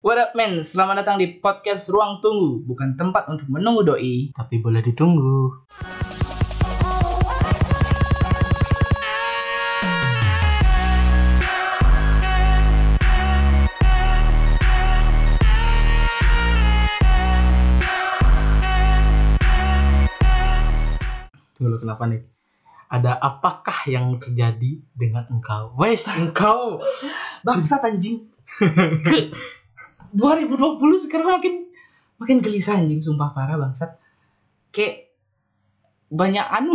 What up men, selamat datang di podcast Ruang Tunggu Bukan tempat untuk menunggu doi Tapi boleh ditunggu. Tunggu kenapa nih? Ada apakah yang terjadi dengan engkau? Wes, engkau. Bangsat anjing 2020 sekarang makin makin gelisah anjing sumpah parah bangsat Kayak banyak anu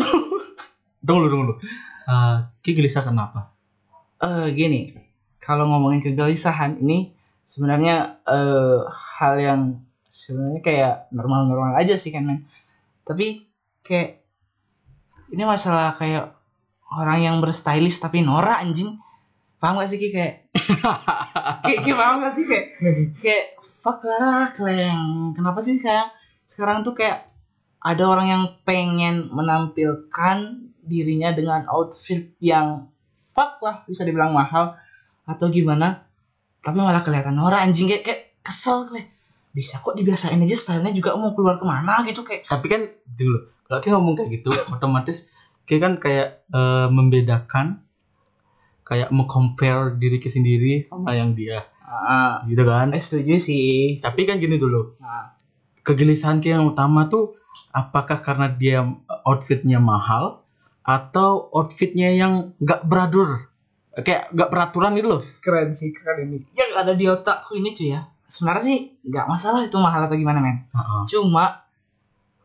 dulu, dulu. Eh, Ki gelisah kenapa? eh gini, kalau ngomongin kegelisahan ini sebenarnya eh hal yang sebenarnya kayak normal-normal aja sih kan men. Tapi kayak ini masalah kayak orang yang berstylist tapi norak anjing. Paham gak sih Ki? Kayak kayak, kayak paham gak sih? Kayak kayak fuck lah kleng. Kenapa sih kayak sekarang tuh kayak ada orang yang pengen menampilkan dirinya dengan outfit yang fuck lah bisa dibilang mahal atau gimana tapi malah kelihatan norak anjing. Kayak, kayak kesel kayak bisa kok dibiasain aja stylenya juga mau keluar ke mana? Gitu kayak Tapi kan dulu, kalau Ki ngomong kayak gitu, otomatis Ki kan kayak eh, membedakan, kayak compare diri Ki sendiri sama yang dia, ah. Gitu kan? eh, setuju sih. Tapi kan gini dulu, nah, kegelisahan yang utama tuh apakah karena dia outfitnya mahal atau outfitnya yang nggak beratur kayak nggak peraturan gitu loh. Keren sih keren ini. Yang ada di otakku ini cuy ya. Sebenarnya sih nggak masalah itu mahal atau gimana men. Cuma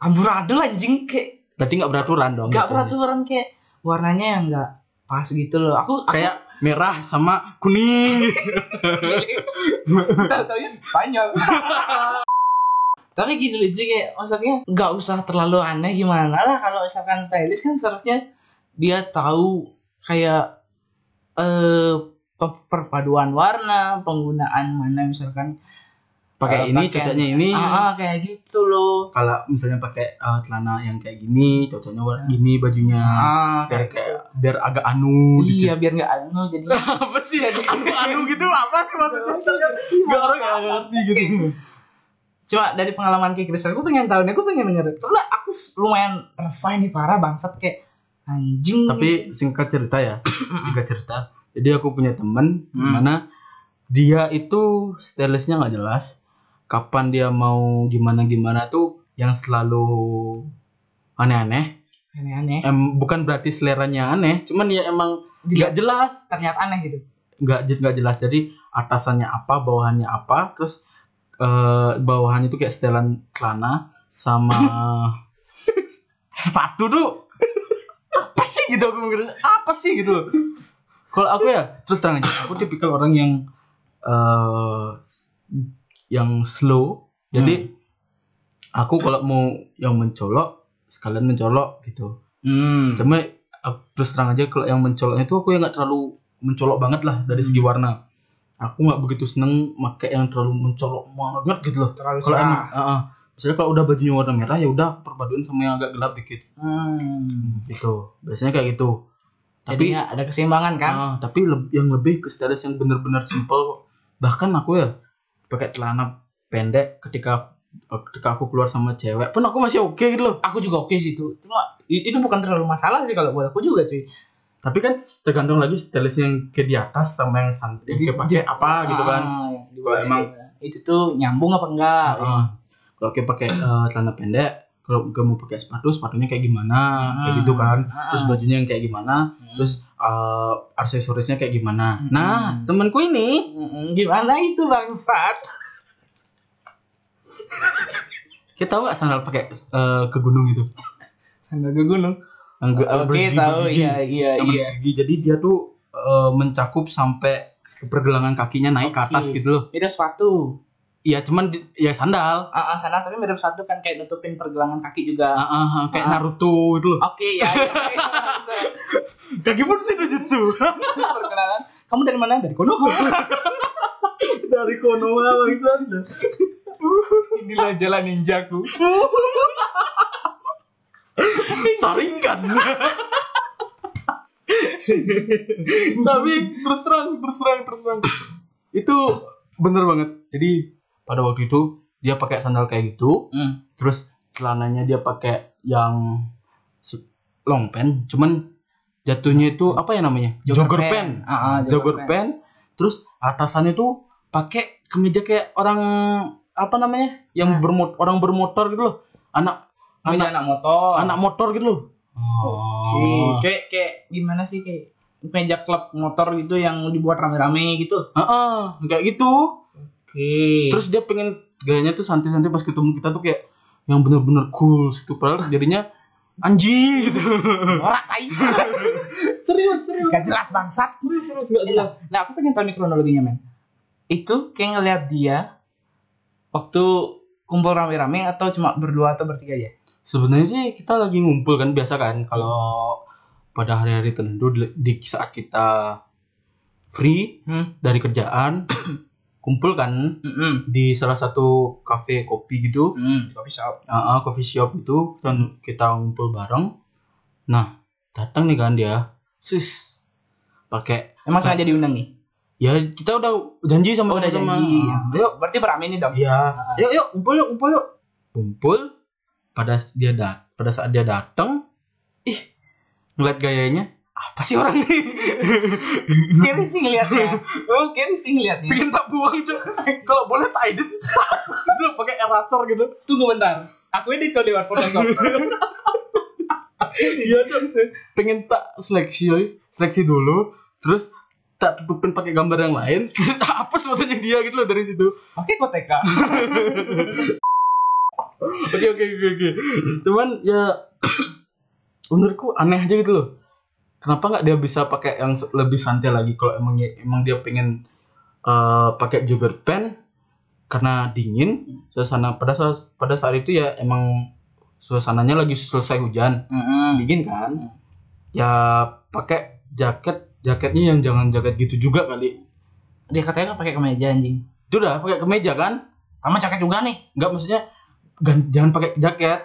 amburadul anjing kayak berarti nggak beraturan dong nggak gitu. peraturan kayak warnanya yang nggak pas gitu loh. Aku, aku kayak merah sama kuning. Tahu-taunya Spanyol tapi gini loh cuy kayak maksudnya nggak usah terlalu aneh gimana lah kalau misalkan stylist kan seharusnya dia tahu kayak eh pe- perpaduan warna penggunaan mana misalkan pakai eh, ini cocoknya ini. Ah, ah, kayak gitu loh. Kalau misalnya pakai eh, celana yang kayak gini cocoknya warna gini bajunya. Ah biar kayak kayak gitu. biar agak anu gitu. iya biar nggak anu jadi. Apa sih? Anu anu gitu? Apa sih maksudnya? Nggak orang nggak ngerti gitu. Cuma dari pengalaman kayak Kristal gue pengen tahu nih gue pengen denger. Karena aku lumayan resah nih parah bangsat kayak anjing. Tapi singkat cerita ya singkat cerita. Jadi aku punya temen Hmm. mana dia itu stylistnya nggak jelas kapan dia mau gimana gimana tuh yang selalu aneh-aneh. Aneh-aneh. Em bukan berarti seleranya aneh cuman ya emang nggak jelas. terlihat aneh gitu. Nggak nggak jelas. Jadi atasannya apa bawahannya apa terus eh, bawahannya tuh kayak setelan celana sama sepatu tuh. Apa sih gitu aku mikirnya? Apa sih gitu kalau aku ya terus terang aja aku tipikal orang yang eh yang slow. Jadi aku kalau mau yang mencolok sekalian mencolok gitu. Hmm. cuma uh, terus terang aja kalau yang mencoloknya itu aku yang nggak terlalu mencolok banget lah dari segi warna. Aku nggak begitu seneng pakai yang terlalu mencolok banget gitu loh. Terlalu kalau emang cerah. uh, uh, misalnya kalau udah bajunya warna merah ya udah perpaduan sama yang agak gelap dikit. Hmm. gitu. Biasanya kayak gitu. Tapi tapi ya ada keseimbangan kan? Ah, tapi leb- yang lebih ke stylist yang bener-bener simple bahkan aku ya pakai celana pendek ketika uh, ketika aku keluar sama cewek. Pun aku masih oke gitu loh. Aku juga oke sih itu. Cuma itu bukan terlalu masalah sih kalau buat aku juga cuy tapi kan tergantung lagi stylist yang ke di atas sama yang santai yang pakai apa gitu kan. Ah, di Kalau bawah emang- itu. itu tuh nyambung apa enggak? Heeh. kalau kayak pakai eh, celana pendek kalau gue mau pakai sepatu sepatunya kayak gimana? Kayak gitu kan. Ah. terus bajunya yang kayak gimana? Hmm. terus eh, aksesorisnya kayak gimana? Hmm. nah temanku ini Mm-mm, gimana itu bangsat? Kita tahu nggak sandal pakai eh, ke gunung itu? Sandal ke gunung? Ge- oke bergigi- tahu. iya iya iya. jadi dia tuh eh, mencakup sampai ke pergelangan kakinya naik ke Oke. atas gitu loh. Itu sepatu iya cuman ya sandal. Ah ah, sandal tapi mirip sepatu kan kayak nutupin pergelangan kaki juga. Ah, ah, ah, kayak Ah. Naruto itu loh. Oke ya ya Bisa. kaki pun sih jutsu perkenalan kamu dari mana? Dari Konoha. Dari Konoha itu inilah jalan ninjaku. Saringan tapi terus terang terus terang terus terang. Itu bener banget. Jadi pada waktu itu dia pakai sandal kayak gitu. Hmm. terus celananya dia pakai yang long pant. Cuman jatuhnya itu apa ya namanya? Jogger, pant, Ah, ah, jogger pant terus atasannya tuh pakai kemeja kayak orang apa namanya? Yang Ah. bermot orang bermotor gitu loh. Anak Kemeja anak anak motor. anak motor gitu loh. Oke. Kayak kayak gimana sih? Kayak meja klub motor gitu yang dibuat rame-rame gitu. Heeh, kayak gitu Oke. terus dia pengen gayanya tuh santai-santai pas ketemu kita tuh kayak yang bener-bener cool gitu padahal jadinya anjing gitu norak tai. serius serius Gak jelas bangsat. serius serius nggak jelas Nah, aku pengen tahu nih kronologinya, men. Itu kayak ngeliat dia waktu kumpul rame-rame atau cuma berdua atau bertiga ya? sebenarnya sih kita lagi ngumpul kan biasa kan kalau pada hari-hari tertentu di, di saat kita free Hmm. dari kerjaan kumpul kan Mm di salah satu cafe kopi gitu. Hmm, coffee shop. Ah, ah, coffee shop itu. Dan kita ngumpul bareng. Nah datang nih kan dia. Sis. Pakai Emang sengaja diundang nih? ya kita udah janji sama Oh, udah sama janji. yuk. Berarti beramai nih dong. iya. Yuk yuk kumpul yuk kumpul yuk. Kumpul. Pada dia dat pada saat dia datang ih ngeliat gayanya apa sih orang ini Kiri sih ngeliatnya. Oh, kiri sih ngeliatnya. pengen tak buang cok kalau boleh tak edit sudah pakai eraser gitu Tunggu bentar. Aku edit kau lewat Photoshop. iya cok pengen tak seleksi yoi. seleksi dulu terus tak tutupin pakai gambar yang lain terus tak hapus fotonya dia gitu loh dari situ Pakai koteka. oke oke oke oke cuman ya menurutku aneh aja gitu loh kenapa nggak dia bisa pakai yang lebih santai lagi kalau emang emang dia pengen eh, pakai jogger pant karena dingin suasana pada saat pada saat itu ya emang suasananya lagi selesai hujan Mm-mm. dingin kan ya pakai jaket jaketnya yang jangan jaket gitu juga kali Dia katanya nggak pakai kemeja anjing. itu udah pakai kemeja kan Sama jaket juga nih. nggak maksudnya gan- jangan pakai jaket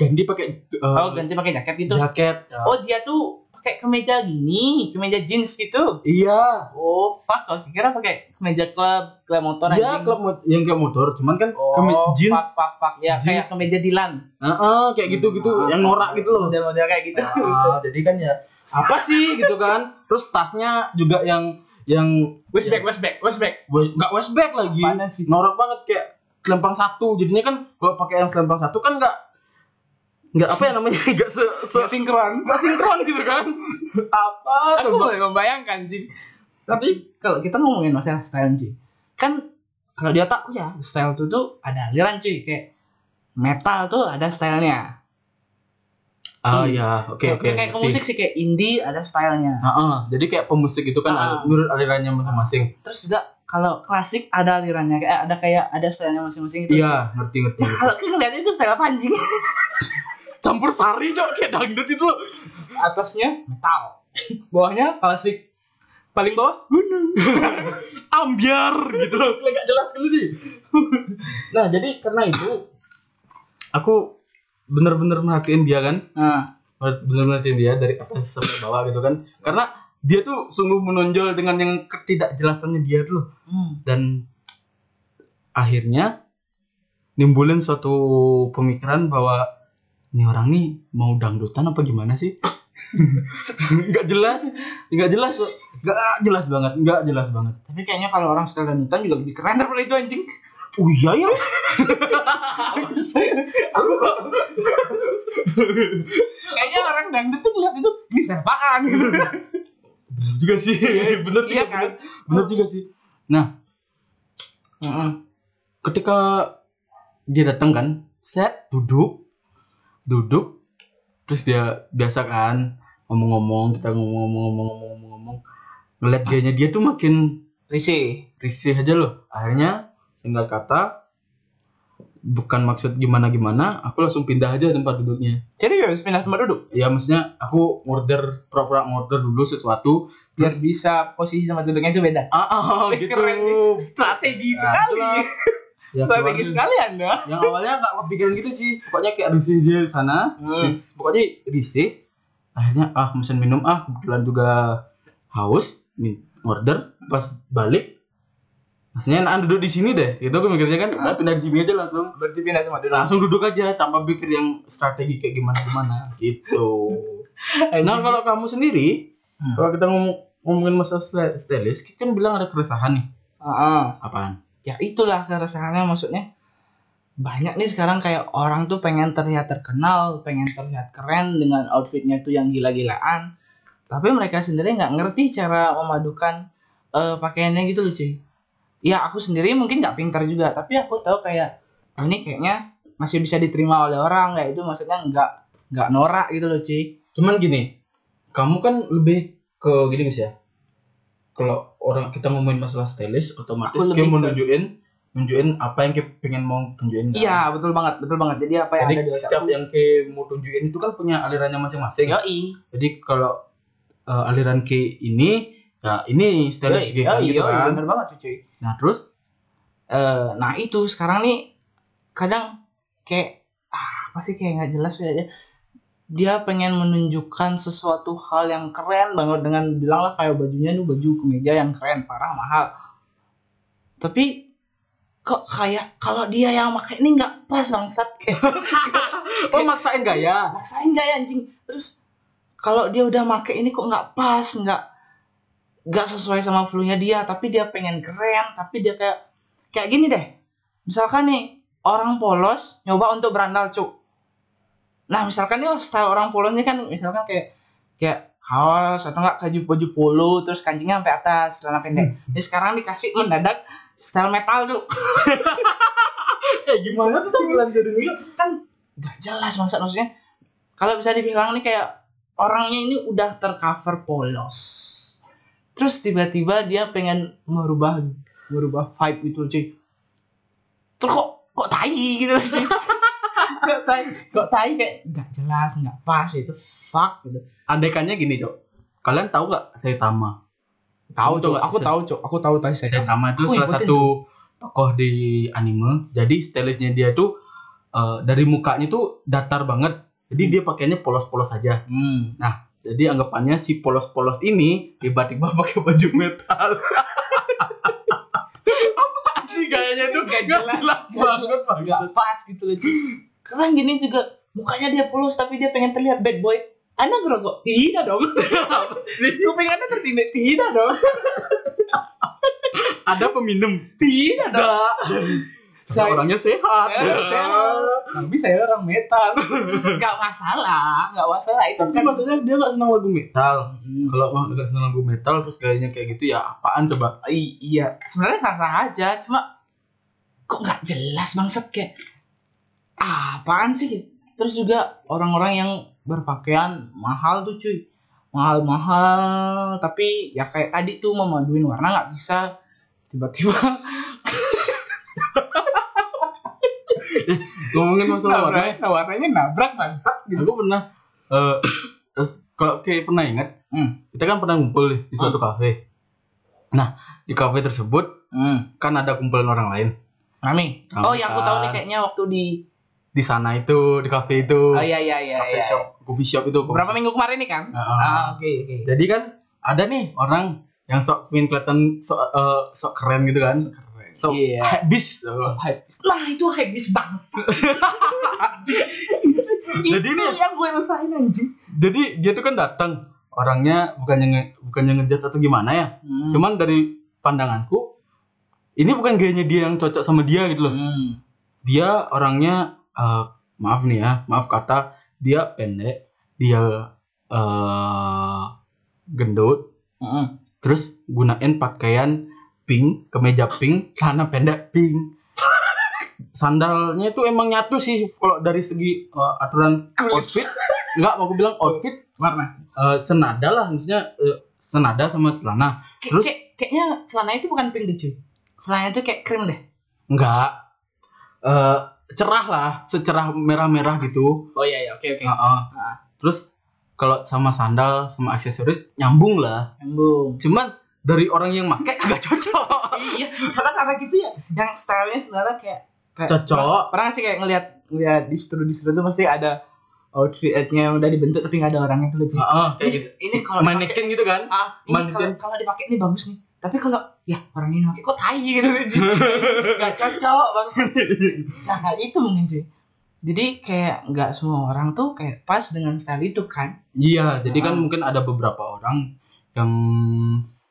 ganti pakai eh, Oh, ganti pakai jaket gitu. jaket Oh, dia tuh pakai kemeja gini, kemeja jeans gitu. iya Oh, fuck. Aku kira pakai kemeja klub, klub motor iya klub mot- yang kayak motor cuman kan Oh, keme- jeans fuck, fuck, fuck. Ya, kayak Jeans. kemeja Dilan. Heeh, kayak gitu gitu Ah, yang norak gitu loh Model-model kayak gitu. Ah, jadi kan ya apa sih gitu kan terus tasnya juga yang yang Westback, westback, westback. we- nggak westback lagi norak banget kayak selempang satu jadinya kan kalau pakai yang selempang satu kan nggak nggak apa ya namanya nggak se, se Nggak sinkron. nggak sinkron gitu kan apa Aku boleh membayangkan, Jing. Tapi kalau kita ngomongin masalah style, Jing. Kan kalau di otakku ya, style tuh tuh ada aliran, cuy. Kayak metal tuh ada stylenya. ah Hmm. ya oke Kayak- oke kayak ke musik sih kayak indie ada stylenya. Heeh, jadi kayak pemusik itu kan Ah. menurut alirannya masing-masing Terus juga kalau klasik ada alirannya kayak ada kayak ada stylenya masing-masing gitu. iya ngerti ngerti Ya, kalau kita ngeliatnya itu style apa anjing? campur sari cok kayak dangdut itu loh Atasnya metal. Bawahnya klasik. Paling bawah gunung. ambiar gitu loh kayak gak jelas gitu sih nah jadi karena itu aku bener-bener merhatiin dia kan Nah, bener-bener merhatiin dia dari atas sampai bawah gitu kan karena dia tuh sungguh menonjol dengan yang ketidakjelasannya dia loh hmm. dan akhirnya nimbulin suatu pemikiran bahwa ini orang nih mau dangdutan apa gimana sih nggak jelas nggak jelas nggak jelas banget nggak jelas banget Tapi kayaknya kalau orang style dangdutan juga lebih keren daripada itu anjing. oh iya ya aku kok Kayaknya orang dangdut tuh ngeliat itu ini serpaan gitu. bener juga sih bener juga Iya kan? bener, bener juga sih nah Heeh. ketika dia datang kan set duduk duduk terus dia biasa kan ngomong-ngomong kita ngomong-ngomong-ngomong-ngomong ngeliat gayanya dia tuh makin Risih. risih aja loh akhirnya tinggal kata bukan maksud gimana-gimana aku langsung pindah aja tempat duduknya Jadi harus pindah tempat duduk ya maksudnya aku order pura-pura order dulu sesuatu biar bisa posisi tempat duduknya itu beda. ah, ah gitu Keren. Strategi Nah, sekali. Ya, Strategi sekali Anda. yang awalnya nggak kepikiran gitu sih. Pokoknya kayak risih dia di sana. Hmm. Pokoknya risih. Akhirnya ah mesen minum ah kebetulan juga haus. Order. Pas balik maksudnya nah, duduk di sini deh. Gitu aku mikirnya kan. Ah, pindah di sini aja langsung. Berarti pindah tempat duduk. langsung duduk aja tanpa pikir yang strategi kayak gimana gimana. Gitu. Nah kalau kamu sendiri Hmm. kalau kita ngomong ngomongin masalah stylist kan bilang ada keresahan nih. Heeh. apaan ya itulah keresahannya maksudnya banyak nih sekarang kayak orang tuh pengen terlihat terkenal, pengen terlihat keren dengan outfitnya tuh yang gila-gilaan. Tapi mereka sendiri nggak ngerti cara memadukan eh, pakaiannya gitu loh cuy. Ya aku sendiri mungkin nggak pintar juga, tapi aku tahu kayak oh, ini kayaknya masih bisa diterima oleh orang kayak itu maksudnya nggak nggak norak gitu loh cuy. cuman gini kamu kan lebih ke gini guys ya kalau orang kita ngomongin masalah stylist otomatis Aku mau ke- nunjukin apa yang kita pengen mau tunjukin kan? Iya betul banget, betul banget. Jadi apa yang jadi ada di setiap yang ke mau tunjukin itu kan punya alirannya masing-masing Yoi. jadi kalau eh, aliran K ini ya ini stylist K Yoi, yoi, gitu yoi, kan bener banget cuy. nah terus eh nah itu sekarang nih kadang kayak ah, apa sih kayak nggak jelas ya dia pengen menunjukkan sesuatu hal yang keren banget dengan bilang lah kayak bajunya tuh baju kemeja yang keren parah mahal. Tapi kok kayak kalau dia yang pakai ini nggak pas bangsat. Kayak oh maksain gaya maksain gak ya anjing? Terus kalau dia udah make ini kok nggak pas nggak nggak sesuai sama flu-nya dia tapi dia pengen keren tapi dia kayak kayak gini deh. Misalkan nih orang polos nyoba untuk berandal cuk nah misalkan nih style orang polosnya kan misalkan kayak kayak kaos atau enggak baju baju polo terus kancingnya sampai atas celana pendek. Ini sekarang dikasih mendadak style metal cuk. Eh gimana tuh tampilan jadinya kan nggak jelas maksud maksudnya. Kalau bisa dibilang nih kayak orangnya ini udah tercover polos. Terus tiba-tiba dia pengen merubah merubah vibe itu cuy. Terus kok kok tai gitu cuy kok tai kok tai kayak nggak jelas nggak pas itu. Fuck gitu. Andaikannya gini cok. Kalian tahu nggak Saitama? Tahu Tahu cok aku tahu cok. Aku tahu tai saya Saitama itu salah satu tokoh di anime. Jadi stylistnya dia tuh eh, dari mukanya tuh datar banget. Jadi dia pakainya polos-polos aja. Hmm. jadi anggapannya si polos-polos ini tiba-tiba pakai baju metal. Apa sih gayanya tuh? Nggak jelas. jelas banget nggak pas gitu loh karena gini juga mukanya dia polos tapi dia pengen terlihat bad boy. Anda gerogok tidak dong. Apa sih? kupingannya tertindik tidak dong. Ada peminum? Tidak dong. Saya orangnya sehat. Ya, sehat. tapi saya orang metal. Nggak masalah nggak masalah. Itu tapi maksudnya dia nggak senang lagu metal. Hmm. kalau mah nggak senang lagu metal terus kayaknya kayak gitu ya apaan coba? I- iya. Sebenarnya sah sah aja cuma kok nggak jelas bangsat kayak ah, apaan sih? Terus juga orang-orang yang berpakaian mahal tuh cuy. Mahal-mahal. Tapi ya kayak tadi tuh memaduin warna nggak bisa. Tiba-tiba. Ngomongin masalah warna warnanya. Warnanya nabrak bangsat. Gitu aku pernah eh terus kalau kayak pernah ingat Hmm. kita kan pernah ngumpul di suatu kafe. Nah di kafe tersebut hmm. kan ada kumpulan orang lain. Rami. Rame Oh, yang aku tahu nih kan. kayaknya waktu di di sana itu di kafe itu Oh iya iya iya. kafe iya. shop coffee shop itu coffee Berapa shop. minggu kemarin nih kan? Heeh. Ah, oke oke. jadi kan ada nih orang yang sok pengen kelihatan sok eh, sok keren gitu kan sok Iya. habis So, hype. Nah, itu habis bangsa. Jadi itu nih- yang gue rasain anjing. jadi dia tuh kan datang orangnya bukannya nge, bukannya ngejudge atau gimana ya Hmm. cuman dari pandanganku ini bukan gayanya dia yang cocok sama dia gitu loh Hmm. dia orangnya eh, maaf nih ya maaf kata dia pendek dia eh gendut Hmm. terus gunain pakaian pink kemeja pink celana pendek pink sandalnya itu emang nyatu sih kalau dari segi eh, aturan outfit nggak mau aku bilang outfit Warna. eh, senada lah maksudnya eh, senada sama celana Kayak, Terus? kayak, kayaknya celana itu bukan pink deh cuy. Celananya itu kayak krim deh. enggak eh cerah lah secerah merah-merah gitu Oh iya iya oke oke. Heeh. Ah. terus kalau sama sandal sama aksesoris nyambung lah Nyambung. cuman dari orang yang make agak cocok iya, karena karena gitu ya. Yang stylenya sebenarnya kayak, kayak Cocok. Pernah sih kayak ngeliat ngeliat distro distro tuh pasti ada outfitnya yang udah dibentuk tapi nggak ada orangnya tuh lucu. Heeh, kayak Ini, gitu ini kalau manekin gitu kan ah ini kalau dipakai ini bagus nih tapi kalau ya orang ini pakai kok tai gitu nggak cocok banget nah kayak itu mungkin cuy jadi kayak nggak semua orang tuh kayak pas dengan style itu kan Iya, jadi kan Ah. mungkin ada beberapa orang yang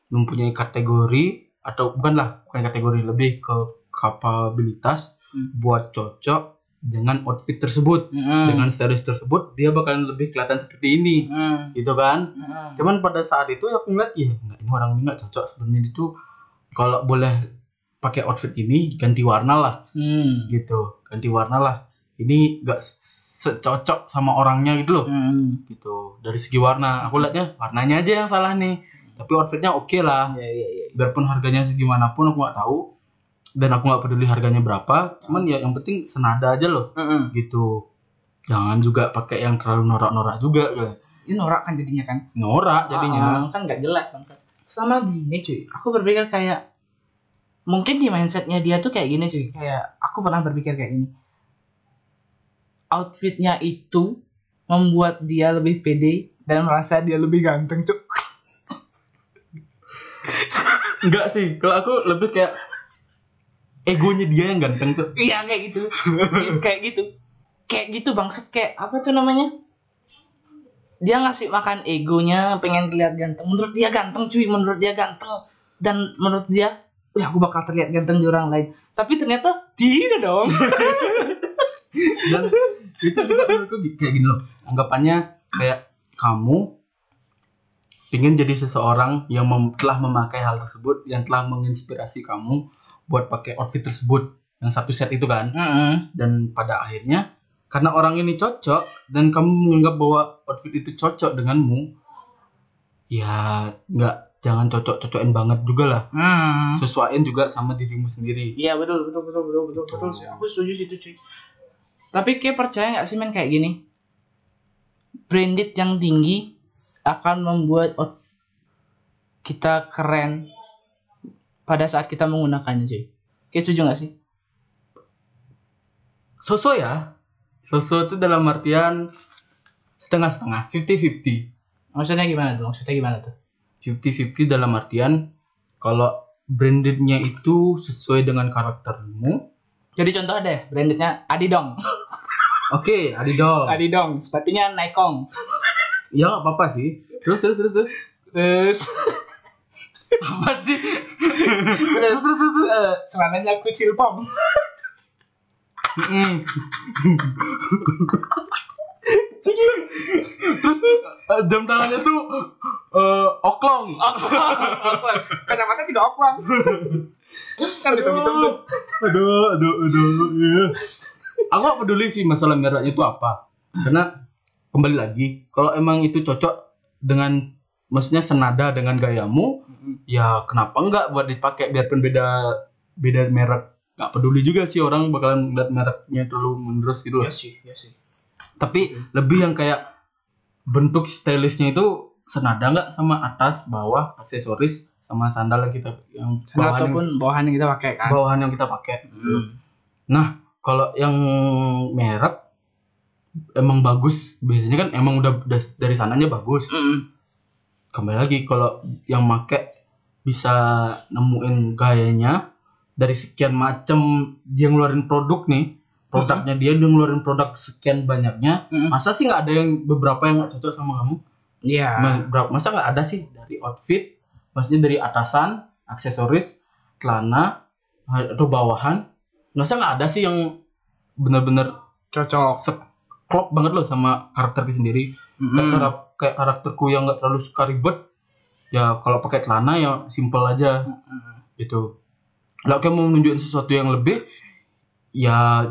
mempunyai kategori atau bukanlah bukan kategori lebih ke kapabilitas Hmm. buat cocok dengan outfit tersebut, Mm-mm. dengan stylist tersebut dia bakalan lebih kelihatan seperti ini, Mm-mm. gitu kan? Mm-mm. Cuman pada saat itu aku ngeliat ya nggak ini orang ini nggak cocok sebenarnya itu kalau boleh pakai outfit ini ganti warna lah, Hmm. gitu, ganti warna lah. Ini nggak secocok sama orangnya gitu loh Mm-mm. gitu dari segi warna aku lihatnya warnanya aja yang salah nih tapi outfitnya oke lah Iya iya iya. biarpun harganya segimanapun aku nggak tahu dan aku nggak peduli harganya berapa cuman ya yang penting senada aja loh Mm-mm. gitu jangan juga pakai yang terlalu norak-norak juga gitu. Ini norak kan jadinya kan. norak jadinya Ah, kan nggak jelas bangsa. Sama gini cuy, aku berpikir kayak mungkin di mindsetnya dia tuh kayak gini cuy, kayak aku pernah berpikir kayak gini. Outfitnya itu membuat dia lebih pede dan merasa dia lebih ganteng cuy. enggak sih kalau aku lebih kayak egonya dia yang ganteng tuh Iya kayak gitu, Iya, kayak gitu, kayak gitu bangsat kayak apa tuh namanya? Dia ngasih makan egonya, pengen terlihat ganteng. Menurut dia ganteng cuy, menurut dia ganteng dan menurut dia, ya aku bakal terlihat ganteng di orang lain. Tapi ternyata tidak dong. dan itu juga menurutku kayak gini loh anggapannya kayak kamu ingin jadi seseorang yang mem- telah memakai hal tersebut yang telah menginspirasi kamu buat pakai outfit tersebut yang satu set itu kan Mm-mm. dan pada akhirnya karena orang ini cocok dan kamu menganggap bahwa outfit itu cocok denganmu ya nggak jangan cocok-cocokin banget juga lah Hmm. sesuaiin juga sama dirimu sendiri Iya betul betul betul betul betul betul sih. Aku setuju sih itu cuy. Tapi kayak percaya nggak sih men kayak gini? Branded yang tinggi akan membuat kita keren pada saat kita menggunakannya cuy. Kayak setuju nggak sih? Soso ya. Soso itu dalam artian setengah-setengah, 50-50. Maksudnya gimana tuh? Maksudnya gimana tuh? 50-50 dalam artian kalau brandednya itu sesuai dengan karaktermu. Jadi contoh deh, brandednya Adidong. Oke, Adidol. Adidong, sepatunya Nikon. Ya apa-apa sih. Terus terus terus terus. Terus Apa sih? terus eh, celananya kucil pom. Mm-mm. terus eh, jam tangannya tuh eh, oklong. Kacamata juga oklong. kan hitam-hitam tuh. aduh, aduh, aduh. iya. Aku gak peduli sih masalah mereknya itu apa. Karena kembali lagi, kalau emang itu cocok dengan maksudnya senada dengan gayamu, ya kenapa enggak buat dipakai biarpun beda beda merek. Gak peduli juga sih orang bakalan lihat mereknya terlalu menerus gitu loh. Iya sih, iya sih. Tapi lebih yang kayak bentuk stylishnya itu senada nggak sama atas, bawah, aksesoris sama sandal yang kita yang bawahan Ataupun bawahan yang kita pakai yang, kan. bawahan yang kita pakai. Hmm. Nah, kalau yang merek emang bagus, biasanya kan emang udah dari sananya bagus. Mm. Kembali lagi kalau yang make bisa nemuin gayanya dari sekian macam dia ngeluarin produk nih, produknya dia dia ngeluarin produk sekian banyaknya, Mm. masa sih nggak ada yang beberapa yang nggak cocok sama kamu? Iya. Berapa- Masa nggak ada sih dari outfit, maksudnya dari atasan, aksesoris, celana atau bawahan, masa nggak ada sih yang bener-bener Cocok. klop banget loh sama karakterku sendiri. Kayak, Mm. karak- kayak karakterku yang nggak terlalu suka ribet, ya kalau pakai celana ya simple aja Mm. gitu. Kalau kamu mau menunjukkan sesuatu yang lebih, ya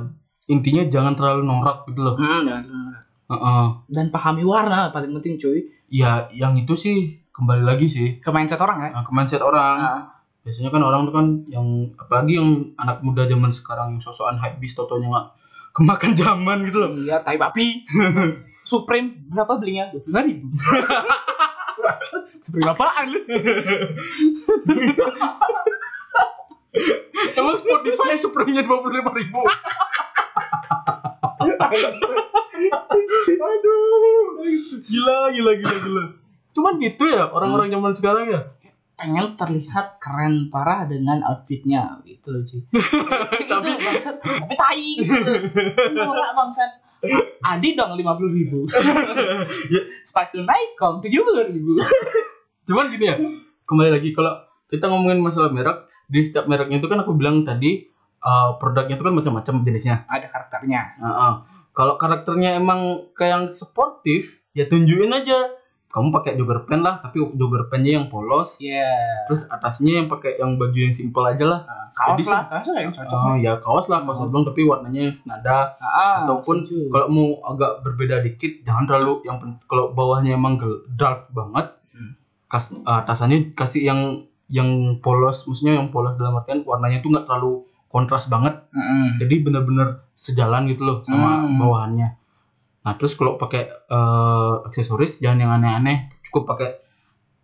intinya jangan terlalu norak gitu loh. Mm, jangan sembarangan. Heeh. Dan pahami warna paling penting cuy. Ya yang itu sih kembali lagi sih Ke mindset orang ya. Nah, ke mindset orang. Nah, Biasanya kan orang tuh kan yang apalagi yang anak muda zaman sekarang yang sosokan hype beast totonya nggak kemakan zaman gitu loh. iya, tai babi. Supreme berapa belinya? Dua puluh ribu. Supreme apaan lu? Emang Spotify Supreme-nya dua puluh lima ribu. Aduh, gila, gila, gila, gila. Cuman gitu ya orang-orang zaman sekarang ya. pengen terlihat keren parah dengan outfitnya gitu loh cuy Kayak gitu bangsat tapi tai gitu norak bangsat Adi dong lima puluh ribu sepatu Nikon tujuh puluh ribu Cuman gini ya, kembali lagi kalau kita ngomongin masalah merek, di setiap mereknya itu kan aku bilang tadi uh, produknya itu kan macam-macam jenisnya. ada karakternya Heeh. Kalau karakternya emang kayak yang sportif, ya tunjukin aja. Kamu pakai jogger pant lah, tapi jogger pantnya yang polos. ya Terus atasnya yang pakai yang baju yang simpel aja lah. kaos Jadi lah kaos yang cocok Oh ya kaos lah, kaos Hmm. oblong tapi warnanya yang senada. ah, Ataupun setuju. kalau mau agak berbeda dikit, jangan terlalu yang kalau bawahnya emang gel- dark banget, Hmm. kas, atasannya kasih yang yang polos, maksudnya yang polos dalam artian warnanya tuh nggak terlalu kontras banget, Mm-mm. jadi bener-bener sejalan gitu loh sama Hmm. bawahannya. Nah terus kalau pakai eh, aksesoris jangan yang aneh-aneh, cukup pakai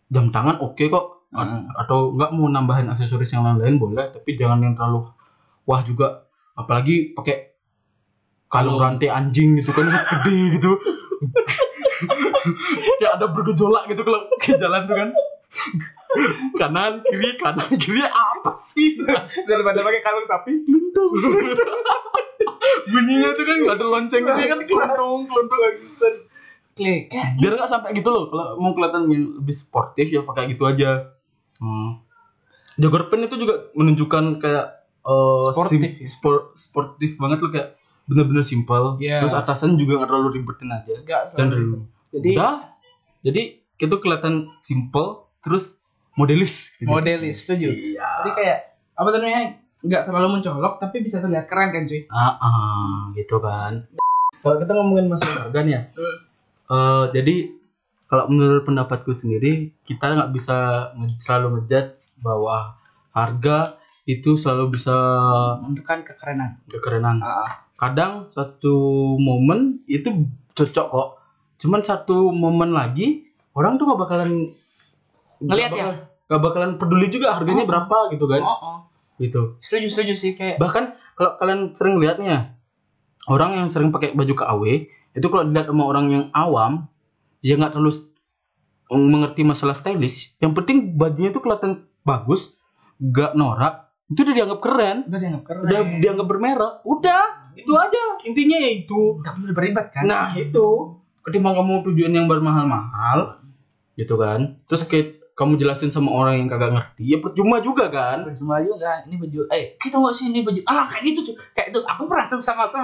jam tangan oke kok, A- Hmm. atau nggak mau nambahin aksesoris yang lain-lain boleh, tapi jangan yang terlalu wah juga, apalagi pakai kalung Kalung. rantai anjing gitu kan gede gitu. ya ada bergejolak gitu kalau ke jalan tuh kan. kanan kiri kanan kiri apa sih daripada pakai kalung sapi luntung bunyinya tuh kan nggak ada lonceng gitu ya kan kelontung kelontung klik. Biar nggak sampai gitu loh kalau mau kelihatan lebih sportif ya pakai gitu aja. Hmm. jogger pant itu juga menunjukkan kayak eh, Sportif sim- ya? spor- sportif banget loh kayak bener-bener simpel. Iya. terus atasan juga nggak terlalu ribetin aja. Enggak dan dulu jadi udah. Jadi itu kelihatan simpel terus modelis. Gitu. modelis setuju. Iya. Jadi kayak apa namanya nggak terlalu mencolok tapi bisa terlihat keren kan cuy? Ah, ah, gitu kan. Kalau kita ngomongin masalah harga nih ya eh, jadi kalau menurut pendapatku sendiri kita nggak bisa nge- selalu ngejudge bahwa harga itu selalu bisa menentukan kekerenan. kekerenan. Ah, kadang satu momen itu cocok kok. Cuman satu momen lagi orang tuh nggak bakalan Ngeliat nggak ya? nggak bakalan peduli juga harganya Oh. berapa gitu kan. Oh, oh. Gitu. Setuju setuju sih kayak bahkan kalau kalian sering lihatnya orang yang sering pakai baju KAW itu kalau dilihat sama orang yang awam dia nggak terlalu mengerti masalah stylish. Yang penting bajunya itu kelihatan bagus nggak norak itu udah dianggap keren. Udah dianggap keren. Udah dianggap bermerek udah itu aja. Intinya ya itu. Nggak perlu beribad kan? Nah itu. Ketimbang kamu tujuan yang bermahal-mahal gitu kan. Terus kayak kamu jelasin sama orang yang kagak ngerti ya percuma juga kan? Percuma juga ini baju eh kita nggak sih ini baju ah kayak gitu tuh kayak itu aku pernah tuh sama tuh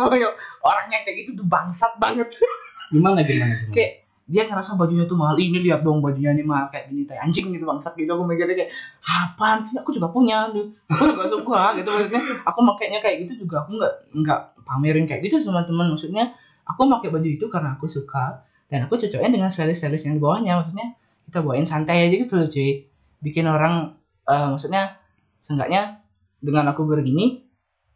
orangnya kayak gitu tuh bangsat banget. Gimana gimana, gimana? kayak dia ngerasa bajunya tuh mahal ini lihat dong bajunya ini mahal kayak gini kayak anjing gitu bangsat gitu aku mikirnya kayak apaan sih? Aku juga punya tuh aku juga suka gitu maksudnya. Aku makainya kayak gitu juga aku nggak nggak pamerin kayak gitu sama teman maksudnya aku pakai baju itu karena aku suka dan aku cocoknya dengan stylist-stylist yang di bawahnya maksudnya kita bawain santai aja gitu loh cuy bikin orang eh, maksudnya seenggaknya dengan aku begini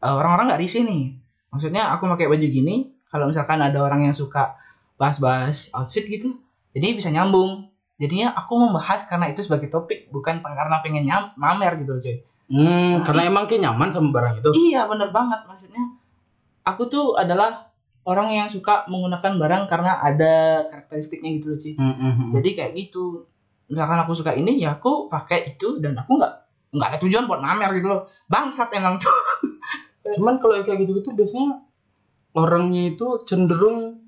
eh, orang-orang nggak risih nih. Maksudnya aku pakai baju gini kalau misalkan ada orang yang suka bahas-bahas outfit gitu jadi bisa nyambung. Jadinya aku membahas karena itu sebagai topik bukan karena pengen nyam mamer gitu loh cuy Hmm, karena emang kayak nyaman sama barang itu. iya bener banget. Maksudnya aku tuh adalah orang yang suka menggunakan barang karena ada karakteristiknya gitu loh cuy Hmm, hmm, jadi kayak gitu. Misalkan aku suka ini ya aku pakai itu dan aku nggak nggak ada tujuan buat mamer gitu loh. Bangsat emang tuh. Cuman kalau kayak gitu-gitu biasanya orangnya itu cenderung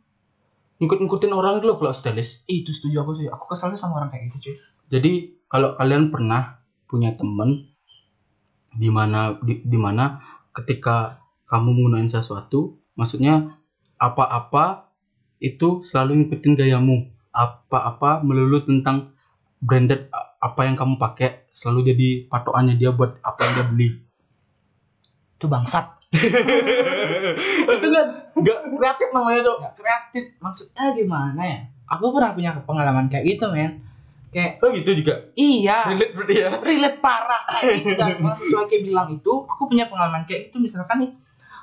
ngikut-ngikutin orang dulu kalau stylist. itu setuju aku sih. Aku kesel sih sama orang kayak gitu cuy Jadi kalau kalian pernah punya temen di mana di, di mana ketika kamu menggunakan sesuatu, maksudnya apa-apa itu selalu ngikutin gayamu. Apa-apa melulu tentang branded apa yang kamu pakai selalu jadi patokannya dia buat apa yang dia beli. itu bangsat. Itu kan nggak kreatif namanya tuh nggak kreatif. Maksudnya gimana ya? Aku pernah punya pengalaman kayak gitu men. Kayak oh gitu juga? Iya. Relate berarti ya? Relate parah kayak gitu dan Mas sesuai kayak bilang itu aku punya pengalaman kayak gitu. Misalkan nih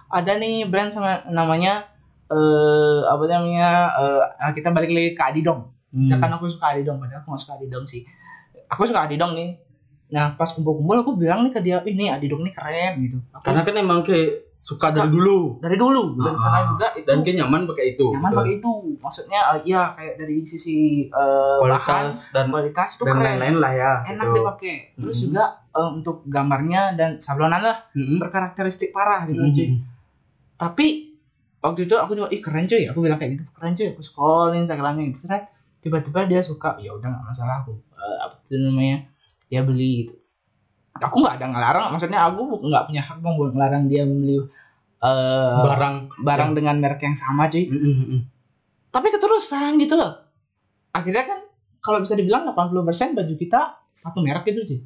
ada nih brand sama namanya eh apa namanya eh kita balik lagi ke Adidong misalkan aku suka Adidong padahal aku nggak suka Adidong sih aku suka Adidong nih nah pas kumpul-kumpul aku bilang nih ke dia ini Adidong nih keren gitu aku karena kan emang kayak suka Suka. dari dulu dari dulu dan Ah, karena juga itu dan kayak nyaman pakai itu nyaman betul. pakai itu maksudnya eh, ya kayak dari sisi eh, bahan kualitas dan kualitas itu dan keren lain-lain lah ya enak gitu. dipakai terus Mhm. juga eh, untuk gambarnya dan sablonan lah Mm-mm. berkarakteristik parah gitu Mm-mm. cuy tapi waktu itu aku juga ih keren cuy aku bilang kayak gitu. Keren cuy aku scroll instagramnya gitu Seret. tiba-tiba dia suka ya udah nggak masalah aku. Eh, apa itu namanya? Dia beli gitu. Aku nggak ada ngelarang maksudnya aku nggak punya hak dong buat ngelarang dia membeli eh, barang. barang dengan merek yang sama cuy. Mm-mm, mm-mm. tapi keterusan gitu loh. Akhirnya kan kalau bisa dibilang 80% baju kita satu merek gitu sih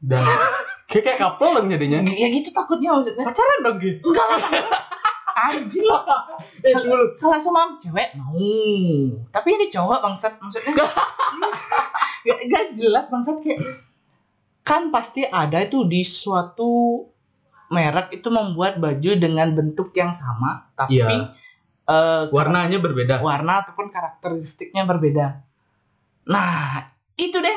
dan kayak kayak couple dong jadinya. Ya gitu takutnya maksudnya. Pacaran dong gitu enggak lah anjing. Eh Kalau- dulu. Kalau sama cewek mau. Tapi ini cowok bangsat. Maksudnya gak, gak jelas bangsat. Kayak kan pasti ada itu di suatu merek itu membuat baju dengan bentuk yang sama tapi eh, warnanya berbeda. Warna ataupun karakteristiknya berbeda. Nah itu deh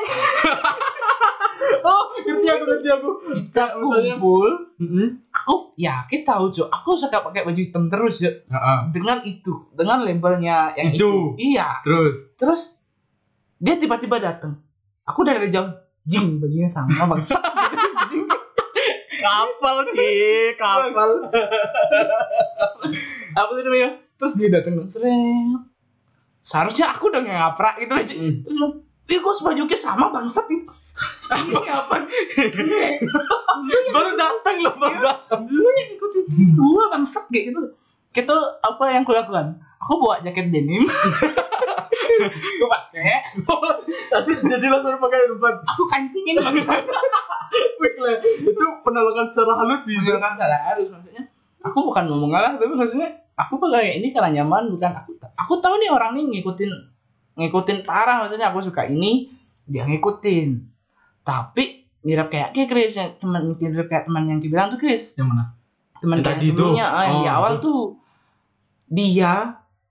oh ngerti aku ngerti aku. Kita Misalnya- kumpul Mm-mm. aku ya kita tahu cuy aku suka pakai baju hitam terus ya Heeh. dengan itu dengan labelnya yang itu, Itu. iya. Terus? Terus dia tiba-tiba datang aku dari jauh. Jing bajunya sama bangsa Jing. kapal sih kapal. Apa sih namanya? Terus dia datang sering seharusnya aku dong yang ngaprak gitu aja. Mm. terus bilang Ih kok bajunya sama bangsat ini Ini apa? baru datang loh baru datang Lu yang ikutin gua bangsat kayak gitu. Itu apa yang kulakukan? Aku bawa jaket denim. Gue pakai. Asli jadi langsung pakai depan. Aku kancingin Le, itu penolakan secara halus sih Bukan salah harus maksudnya. Aku bukan mau mengalah Tapi maksudnya Aku pakai ini karena nyaman Bukan. Aku Aku tahu nih orang nih ngikutin Ngikutin parah Maksudnya. Aku suka ini Dia ngikutin Tapi mirip kayak kayak Chris yang teman mirip kayak teman yang bilang tuh Chris yang mana? Teman Yang tadi sebelumnya. Ah, yang di Oh, awal itu. tuh dia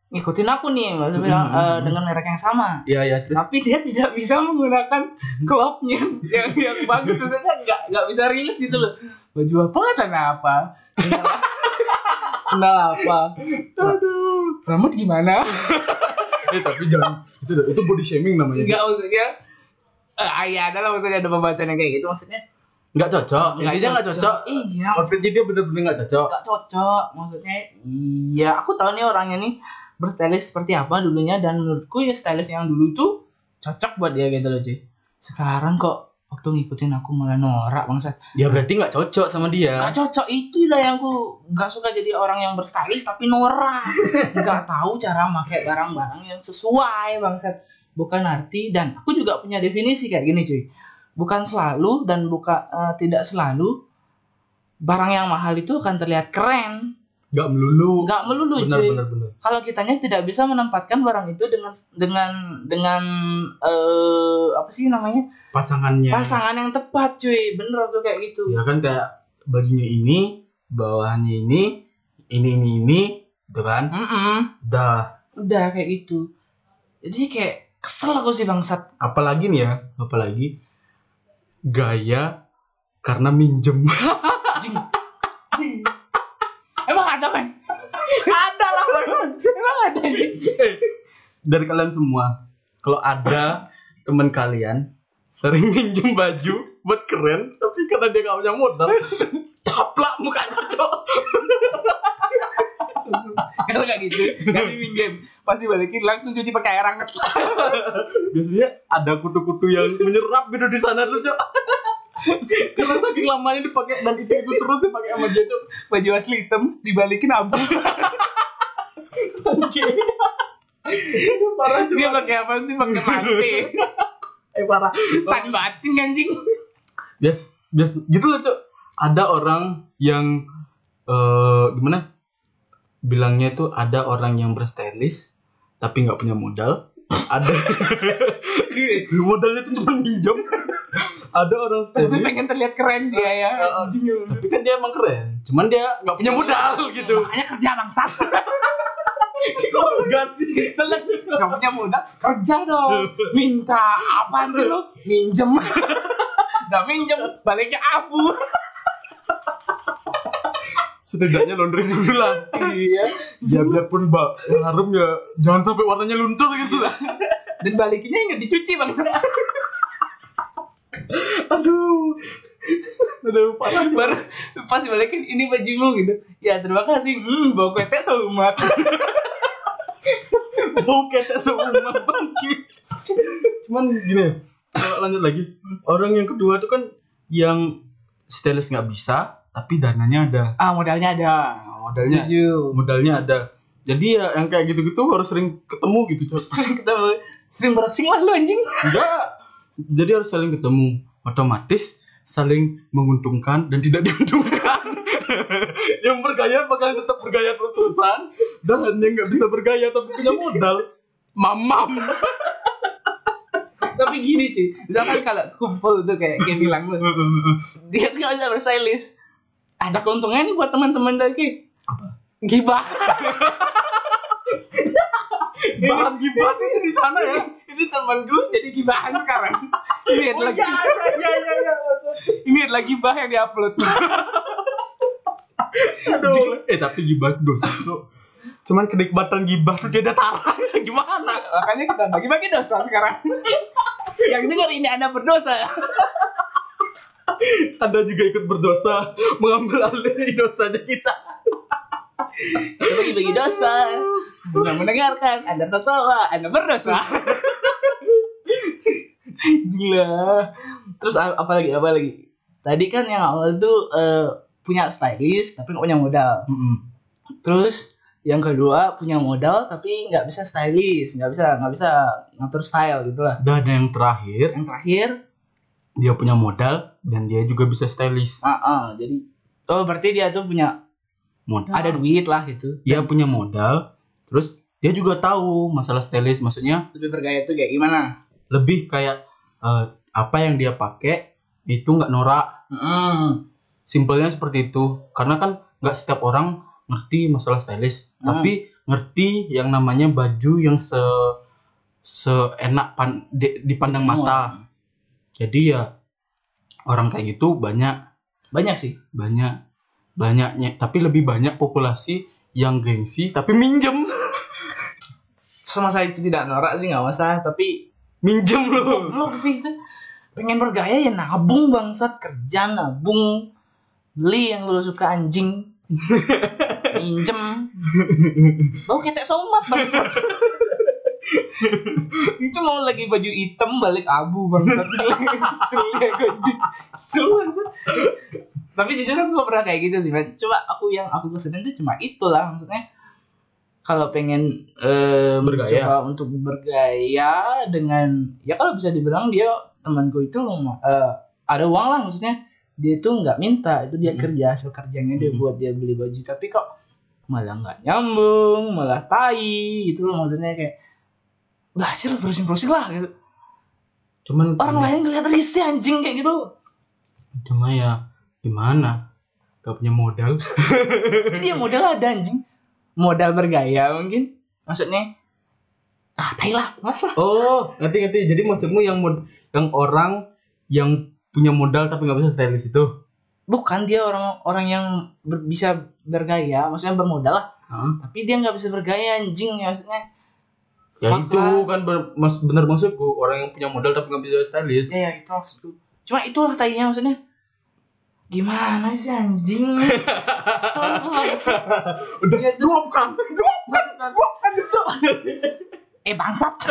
ngikutin aku nih maksudnya Mm, bilang mm, eh, mm. dengan merek yang sama. Iya iya terus? Tapi dia tidak bisa menggunakan klopnya yang yang bagus maksudnya nggak nggak bisa relate gitu loh. Baju apa? Celana apa? Sendal apa? Aduh. Rambut gimana? Eh tapi jangan itu itu body shaming namanya. Nggak maksudnya ah, ya adalah maksudnya ada pembahasan yang kayak gitu maksudnya nggak cocok. Intinya nggak cocok. iya. Outfitnya dia bener-bener nggak cocok. Nggak cocok maksudnya iya. Aku tahu nih orangnya nih berstylist seperti apa dulunya dan menurutku ya stylist yang dulu tuh cocok buat dia gitu loh cuy sekarang kok waktu ngikutin aku malah norak bangsat. Ya berarti nggak cocok sama dia. Nggak cocok itu lah yang aku nggak suka jadi orang yang berstylist tapi norak. Nggak tahu cara pakai barang-barang yang sesuai bangsat bukan arti dan aku juga punya definisi kayak gini cuy. Bukan selalu dan bukan eh, tidak selalu barang yang mahal itu akan terlihat keren. Nggak melulu. Nggak melulu bener cuy. kalau kitanya tidak bisa menempatkan barang itu dengan dengan dengan eh apa sih namanya? Pasangannya. Pasangan yang tepat cuy. Bener tuh kayak gitu. Ya kan kayak bajunya ini bawahnya ini ini ini ini gitu kan? Mm-mm. udah udah kayak gitu. Jadi kayak kesel aku sih bangsat. Apalagi nih ya apalagi gaya karena minjem. Jing. Jing. emang ada kan ada lah emang ada anjing Eh, dari kalian semua kalau ada teman kalian sering minjem baju buat keren tapi karena dia gak punya modal taplak mukanya cok kalau nggak gitu? Kasih minjem pasti balikin langsung cuci pakai air hangat. Biasanya ada kutu-kutu yang menyerap gitu di sana tuh cok. Karena saking lamanya dipakai dan itu itu terus dipakai sama dia cok. Baju asli hitam dibalikin abu. Parah cok. Dia pakai apa sih? Pakai mati. Eh parah. San batin anjing. Bias bias gitu loh cok. Ada orang yang eh gimana bilangnya itu ada orang yang berstylist tapi nggak punya modal. Ada modalnya itu cuma minjem ada orang tapi stylist pengen terlihat keren dia ya anjing. Tapi kan dia emang keren. Cuman dia nggak punya modal gitu. makanya kerja bangsat. Kok ganti? Selek punya modal kerja dong. Minta apaan sih lo minjem. Nggak minjem baliknya abu setidaknya laundry dulu lah iya. Ya biarpun mbak harum ya jangan sampai warnanya luntur gitu. Lah dan balikinnya nggak dicuci bang. Aduh. Aduh parah sih. baru pas balikin ini bajumu gitu. Ya terima kasih. Hmm bau ketek seumat. Bau ketek seumat bangkit cuman gini kalau lanjut lagi. Orang yang kedua itu kan yang stylist nggak bisa tapi dananya ada. Ah modalnya ada. Modalnya setuju. modalnya ada. Jadi ya yang kayak gitu-gitu harus sering ketemu gitu sering ketemu. Sering berasing lah lu anjing. Enggak. Jadi harus saling ketemu. Otomatis saling menguntungkan dan tidak diuntungkan. Yang bergaya bakal tetap bergaya terus-terusan dan yang nggak bisa bergaya tapi punya modal. Mamam. Tapi gini cuy misalkan kalau kumpul tuh kayak kayak bilang lu dia tuh nggak bisa berstylist ada keuntungannya nih buat teman-teman lagi Apa? gibah. Bahan gibat itu di sana ya? Ini temanku jadi gibahan sekarang. Ini oh lagi. iya iya iya iya ini lagi bah yang diupload. Aduh. eh tapi gibah dosa Cok. cuman kenikmatan gibah tuh dia ada gimana? Makanya kita bagi-bagi dosa sekarang. Yang dengar ini anda berdosa anda juga ikut berdosa mengambil alih dosanya kita. Kita bagi-bagi dosa. Dengan mendengarkan anda tertawa anda berdosa. Gila. Terus apa lagi apa lagi? Tadi kan yang awal tuh eh, punya stylist tapi nggak punya modal. Terus yang kedua punya modal tapi nggak bisa stylist nggak bisa nggak bisa ngatur style gitu lah. Dan yang terakhir? Yang terakhir dia punya modal dan dia juga bisa stylist ah ah, jadi oh berarti dia tuh punya modal. ada duit lah gitu. Dia punya modal terus dia juga tahu masalah stylist maksudnya lebih bergaya tuh kayak gimana? lebih kayak eh, apa yang dia pakai itu nggak norak. Mm. simpelnya seperti itu karena kan nggak setiap orang ngerti masalah stylist Hmm. tapi ngerti yang namanya baju yang se seenak pan, di- dipandang mata jadi ya orang kayak gitu banyak banyak sih. banyak banyaknya. Tapi lebih banyak populasi yang gengsi tapi minjem. Sama saya itu tidak norak sih nggak masalah. Tapi minjem loh. goblok sih pengen bergaya ya nabung bangsat. Kerja nabung. Beli yang lu suka anjing. Minjem. Bau ketek somat bangsat itu mau lagi baju hitam balik abu bangsat kesel ya anjing bangsat tapi jujur aku gak pernah kayak gitu sih Man. coba aku yang aku kesenin tuh cuma itulah maksudnya kalau pengen eh, Bergaya. mencoba untuk bergaya dengan ya kalau bisa dibilang dia temanku itu eh, ada uang lah maksudnya dia tuh nggak minta itu dia Hmm. kerja hasil kerjanya dia Hmm. buat dia beli baju tapi kok malah nggak nyambung malah tai gitu loh maksudnya kayak belajar browsing browsing lah gitu. Cuman orang lain ngeliat risih anjing kayak gitu. Cuma ya gimana? Gak punya modal. Dia modal ada anjing. Modal bergaya mungkin. Maksudnya ah tai lah masa oh ngerti ngerti. Jadi maksudmu yang mod yang orang yang punya modal tapi nggak bisa stylist itu? Bukan dia orang orang yang ber- bisa bergaya maksudnya bermodal lah. Hah? tapi dia nggak bisa bergaya anjing maksudnya ya Fuck itu kan mas, bener maksudku orang yang punya modal tapi nggak bisa stylist ya, ya itu maksudku cuma itulah tainya maksudnya. Gimana sih anjing? Udah Ya, terus- luapkan luapkan luapkan itu eh bangsat.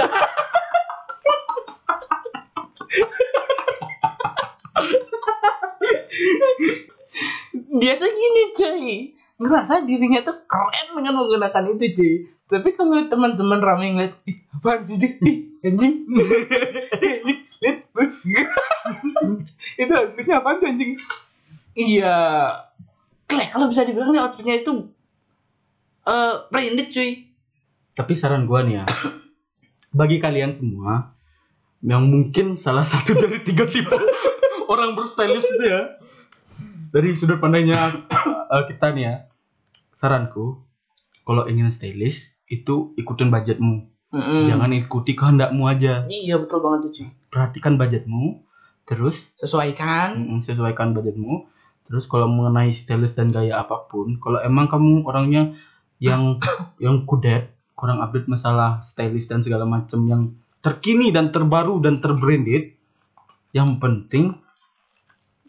Dia tuh gini cuy. Ngerasa dirinya tuh keren dengan menggunakan itu cuy tapi kalau teman-teman rame ngeliat ih apaan sih dia ih anjing. Anjing lihat itu outfitnya apaan sih anjing? Iya. Klek, kalau bisa dibilang nih outfitnya itu eh branded cuy. Tapi saran gua nih ya bagi kalian semua yang mungkin salah satu dari tiga tipe orang berstylist itu ya dari sudut pandangnya eh, kita nih ya saranku kalau ingin stylist itu ikutin budgetmu Mm-mm. jangan ikuti kehendakmu aja iya betul banget tuh cuy perhatikan budgetmu terus sesuaikan sesuaikan budgetmu Terus kalau mengenai stylist dan gaya apa pun, kalau emang kamu orangnya yang yang kudet, kurang update masalah stylist dan segala macam yang terkini dan terbaru dan terbranded, yang penting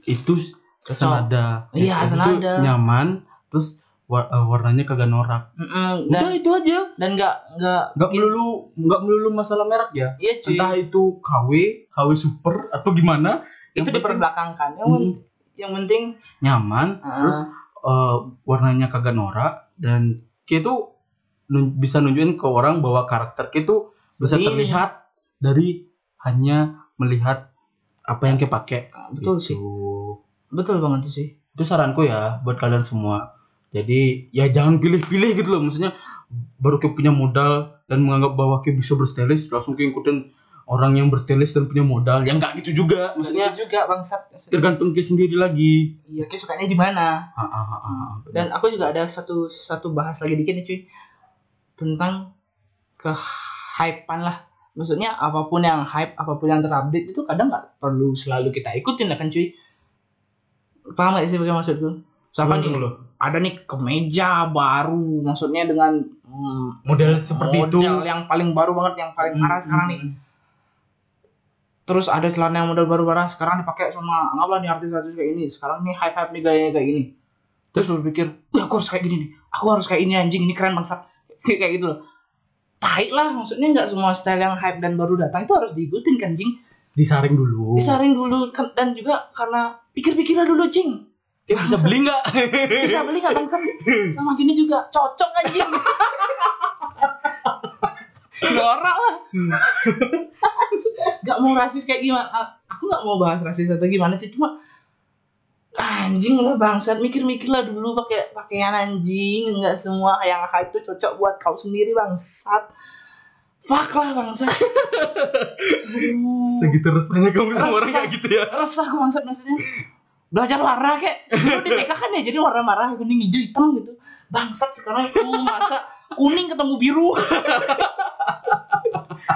itu senada. Iya, Itu senada. nyaman, terus eh, warnanya kagak norak. Mm-mm, Udah dan itu aja. dan nggak nggak Nggak melulu nggak melulu masalah merek ya. iya cuy Entah itu KW, KW super atau gimana. itu yang diperbelakangkan yang, Mm. yang penting nyaman, ah, terus eh, warnanya kagak norak dan kita tuh nun- bisa nunjukin ke orang bahwa karakter kita tuh bisa Ini. terlihat dari hanya melihat apa yang kita pakai. ah, betul Gitu. sih betul banget sih Itu saranku ya buat kalian semua. Jadi ya jangan pilih-pilih gitu loh. Maksudnya baru kita punya modal dan menganggap bahwa kita bisa berstylish langsung kita ikutin orang yang berstylish dan punya modal. Ya enggak gitu juga. maksudnya Maksudnya juga bangsat tergantung kita sendiri lagi. iya kayak sukanya di mana Ah, ah, ah, dan aku juga ada satu satu bahas lagi dikit nih cuy tentang ke hypean lah maksudnya apa pun yang hype apa pun yang terupdate itu kadang nggak perlu selalu kita ikutin ya kan cuy paham gak sih bagaimana maksudku misalkan nih? Tunggu loh. ada nih kemeja baru. Maksudnya dengan hmm, model seperti itu. model yang paling baru banget yang paling parah Hmm, sekarang nih. hmm, terus ada celana yang model baru parah sekarang dipakai sama anggaplah nih artis-artis kayak ini. Sekarang nih hype hype nih gaya kayak gini. Terus lu pikir wah aku harus kayak gini nih. Aku harus kayak ini anjing ini keren bangsat. Kayak gitu loh. Tai lah maksudnya nggak semua style yang hype dan baru datang itu harus diikutin kan jing disaring dulu. Disaring dulu kan- dan juga karena pikir-pikirlah dulu jing Kita bisa beli nggak? Bisa beli nggak bangsat sama gini juga. Cocok anjing. Norak lah. Nggak mau rasis kayak gimana. Ah, aku nggak mau bahas rasis atau gimana sih cuma anjing lah bangsat. Mikir-mikir lah dulu pakai pakaian anjing. Nggak semua yang hype tuh cocok buat kau sendiri bangsat. Fuck lah bangsat. Segitu resahnya kamu sama orang kayak gitu ya? Resah aku bangsat maksudnya belajar warna kayak dulu di TK kan ya jadi warna merah kuning hijau hitam gitu. Bangsat sekarang uh, masa kuning ketemu biru.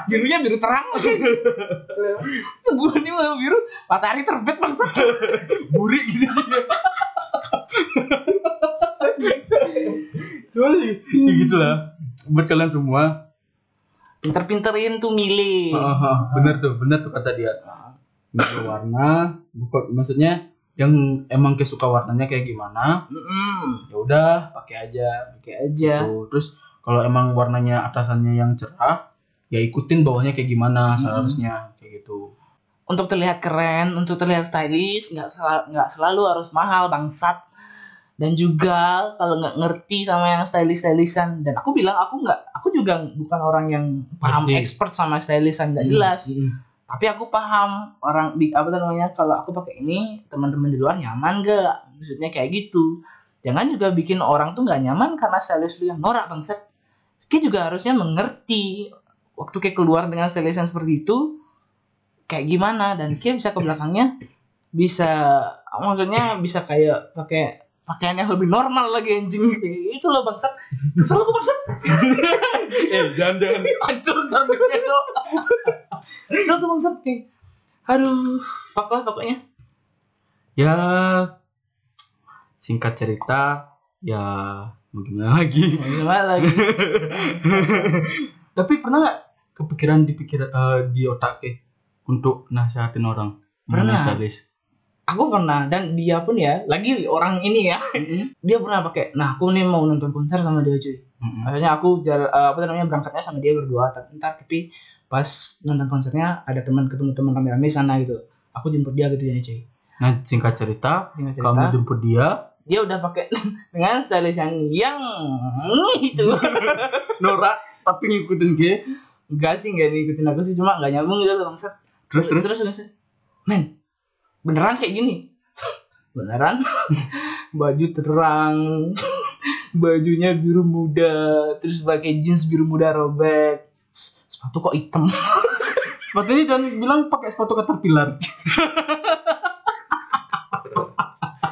Birunya biru terang. Bulan ini mau biru matahari terbit bangsat. Burik gitu sih cuma ya gitu lah buat kalian semua. Pinter-pinterin tuh milih. Ah, bener tuh bener tuh kata dia. Milih warna bukan maksudnya yang emang kayak suka warnanya kayak gimana Mm-mm. ya udah pakai aja Oke aja Tuh. terus kalau emang warnanya atasannya yang cerah ya ikutin bawahnya kayak gimana Mm-mm. seharusnya kayak gitu untuk terlihat keren, untuk terlihat stylish, nggak sel- nggak selalu harus mahal bangsat. Dan juga kalau nggak ngerti sama yang stylish stylishan, dan aku bilang aku nggak, aku juga bukan orang yang paham Ngerti. expert sama stylishan nggak jelas. Mm-mm. Tapi aku paham orang di apa namanya kalau aku pakai ini teman-teman di luar nyaman gak? Maksudnya kayak gitu. Jangan juga bikin orang tuh nggak nyaman karena stylist lu yang norak bangsat. Kita juga harusnya mengerti waktu kayak keluar dengan stylishan seperti itu kayak gimana dan Kia bisa ke belakangnya bisa maksudnya bisa kayak pakai pakaian yang lebih normal lagi anjing gitu loh bangsat kesel aku bangsat eh jangan jangan hancur darbitnya cok kesel aku bangsat kayak aduh fuck lah pokoknya. Ya singkat cerita ya mau gimana lagi? Mau gimana lagi? Tapi pernah nggak kepikiran di pikir eh, di otak eh, untuk nasihatin orang? Pernah. stylist? aku pernah dan dia pun ya lagi orang ini ya. Dia pernah pakai nah aku nih mau nonton konser sama dia cuy. Mm-mm. akhirnya aku jar, eh, apa namanya berangkatnya sama dia berdua tapi ntar tapi pas nonton konsernya ada teman ketemu teman rame-rame sana gitu. Aku jemput dia gitu ya cuy nah singkat cerita Singkat kamu cerita jemput dia? Dia udah pakai dengan stylist yang yang itu. Norak tapi ngikutin gue enggak sih enggak ngikutin aku sih cuma enggak nyambung gitu loh bangsat. Terus? Terus terus terus. Men beneran kayak gini? Beneran? Baju terang bajunya biru muda terus pakai jeans biru muda robek sepatu kok hitam? Sepatunya jangan bilang pakai sepatu caterpillar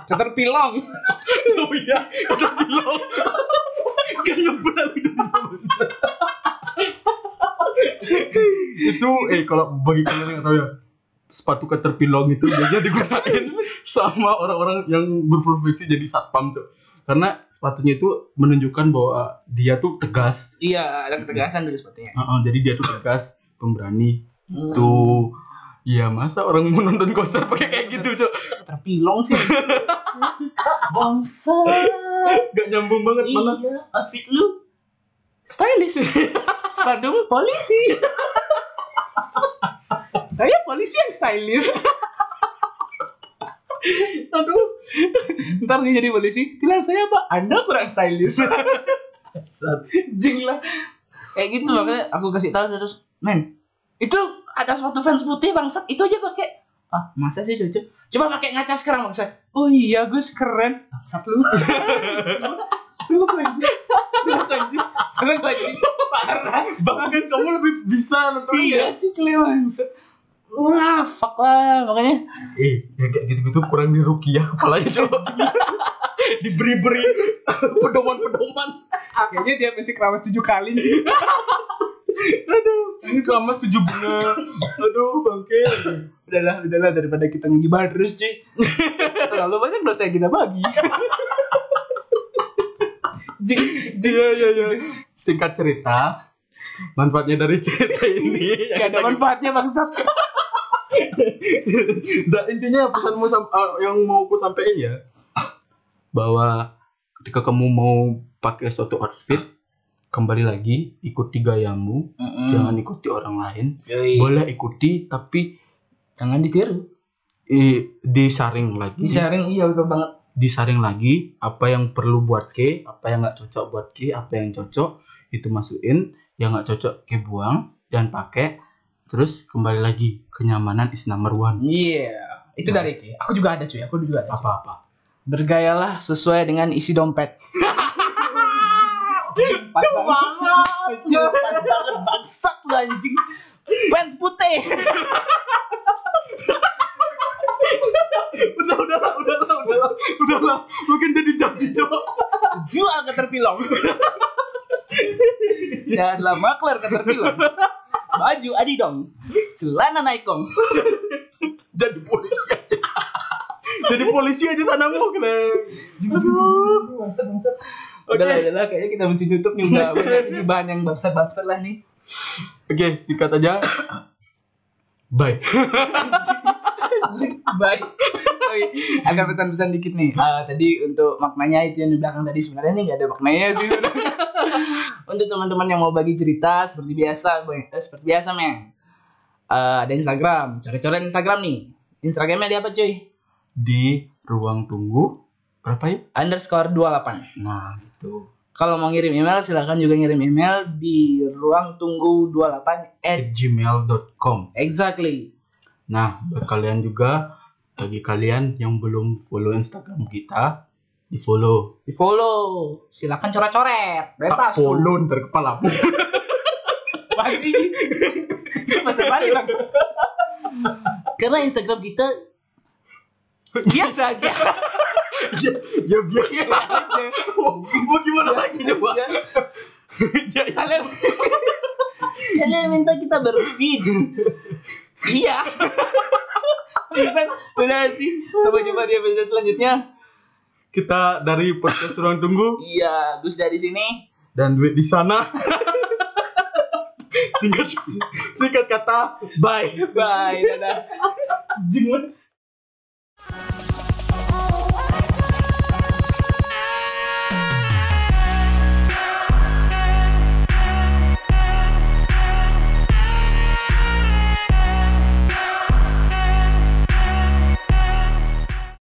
keterpilang. Oh iya caterpillar kan benar itu itu eh kalau bagi kalian yang tahu ya sepatu caterpillar itu biasanya digunain sama orang-orang yang berprofesi jadi satpam tuh karena sepatunya itu menunjukkan bahwa dia tuh tegas Iya, ada ketegasan dari sepatunya. Heeh, jadi dia tuh tegas pemberani Hmm. tuh Iya masa orang mau nonton konser pakai kayak gitu cok Masa keterpilong sih? Bangsa. Gak nyambung banget Iya, malah outfit lu stylish. Sepatu polisi. Saya polisi yang stylish. Aduh, ntar dia jadi polisi. Bilang saya apa? Anda kurang stylish. Jing lah. Kayak gitu makanya aku kasih tahu terus, men, itu ada suatu fans putih bangsat, itu aja pakai. Ah masa sih cocok coba pakai ngaca sekarang bangsat. Oh iya gus keren. Bangsat lu. Seneng lagi Seneng lagi Parah. Bahkan kamu lebih bisa nonton Iya cikle bangsat Wah fuck lah Makanya Eh yang kayak gitu-gitu kurang dirukiah kepalanya cok Diberi-beri pedoman-pedoman. Kayaknya dia masih keramas tujuh kali nih Aduh Ini selama setuju bunga Aduh bangke. Udahlah udahlah Daripada kita ngegibah terus cuy Terlalu banyak dosa yang kita bagi. Jing Jing Iya iya iya. Singkat cerita Manfaatnya dari cerita ini. Gak ada manfaatnya bangsat Dan intinya pesanmu ah, yang mau aku sampaikan ya bahwa ketika kamu mau pakai suatu outfit kembali lagi ikuti gayamu. Jangan ikuti orang lain. Yoi. boleh ikuti tapi Jangan ditiru. Eh, disaring lagi. Di sharing iya betul banget. Disaring lagi apa yang perlu buat ke apa yang nggak cocok buat ke apa yang cocok itu masukin. Yang nggak cocok ke buang dan pakai terus kembali lagi kenyamanan is number one. Iya. Itu dari Ki Aku juga ada cuy. Aku juga ada apa-apa? Bergayalah sesuai dengan isi dompet. Pas banget. Pas banget Bangsat lu anjing. Pants putih. Udah udah lah udah lah udah lah. Udah lah. Mungkin jadi jadi cowok Jual ke terpilong adalah makler ke terpilong Baju adidong Celana naikong jadi polisi. Aja jadi polisi aja sana mau kena Udah lah, udah lah, kayaknya kita mesti tutup nih udah banyak bahan yang bangsat-bangsat lah nih. oke singkat aja. Bye Baik. Ada pesan-pesan dikit nih. Ah, tadi untuk maknanya itu yang di belakang tadi sebenarnya nih nggak ada maknanya sih untuk teman-teman yang mau bagi cerita seperti biasa, gue eh, seperti biasa men. Eh, ada Instagram, coret-coret Instagram nih. Instagramnya di apa cuy? di ruang tunggu berapa ya Underscore 28 nah itu Kalau mau ngirim email silahkan juga ngirim email di ruang tunggu 28 at at gmail.com exactly. Nah buat kalian juga bagi kalian yang belum follow instagram kita di follow Di follow. Silakan coret-coret. Bebas. tuh. follow ntar kepala Basi. Masa balik bangsa. Karena Instagram kita biasa aja. ya, ya biasa aja mau gimana lagi coba. Kalian kalian minta kita berfeed. Iya. Bisa udah sih. Sampai jumpa di episode selanjutnya. kita dari podcast ruang tunggu Iya, Gus dari sini. dan duit di sana singkat singkat kata bye Bye, dadah. Jing,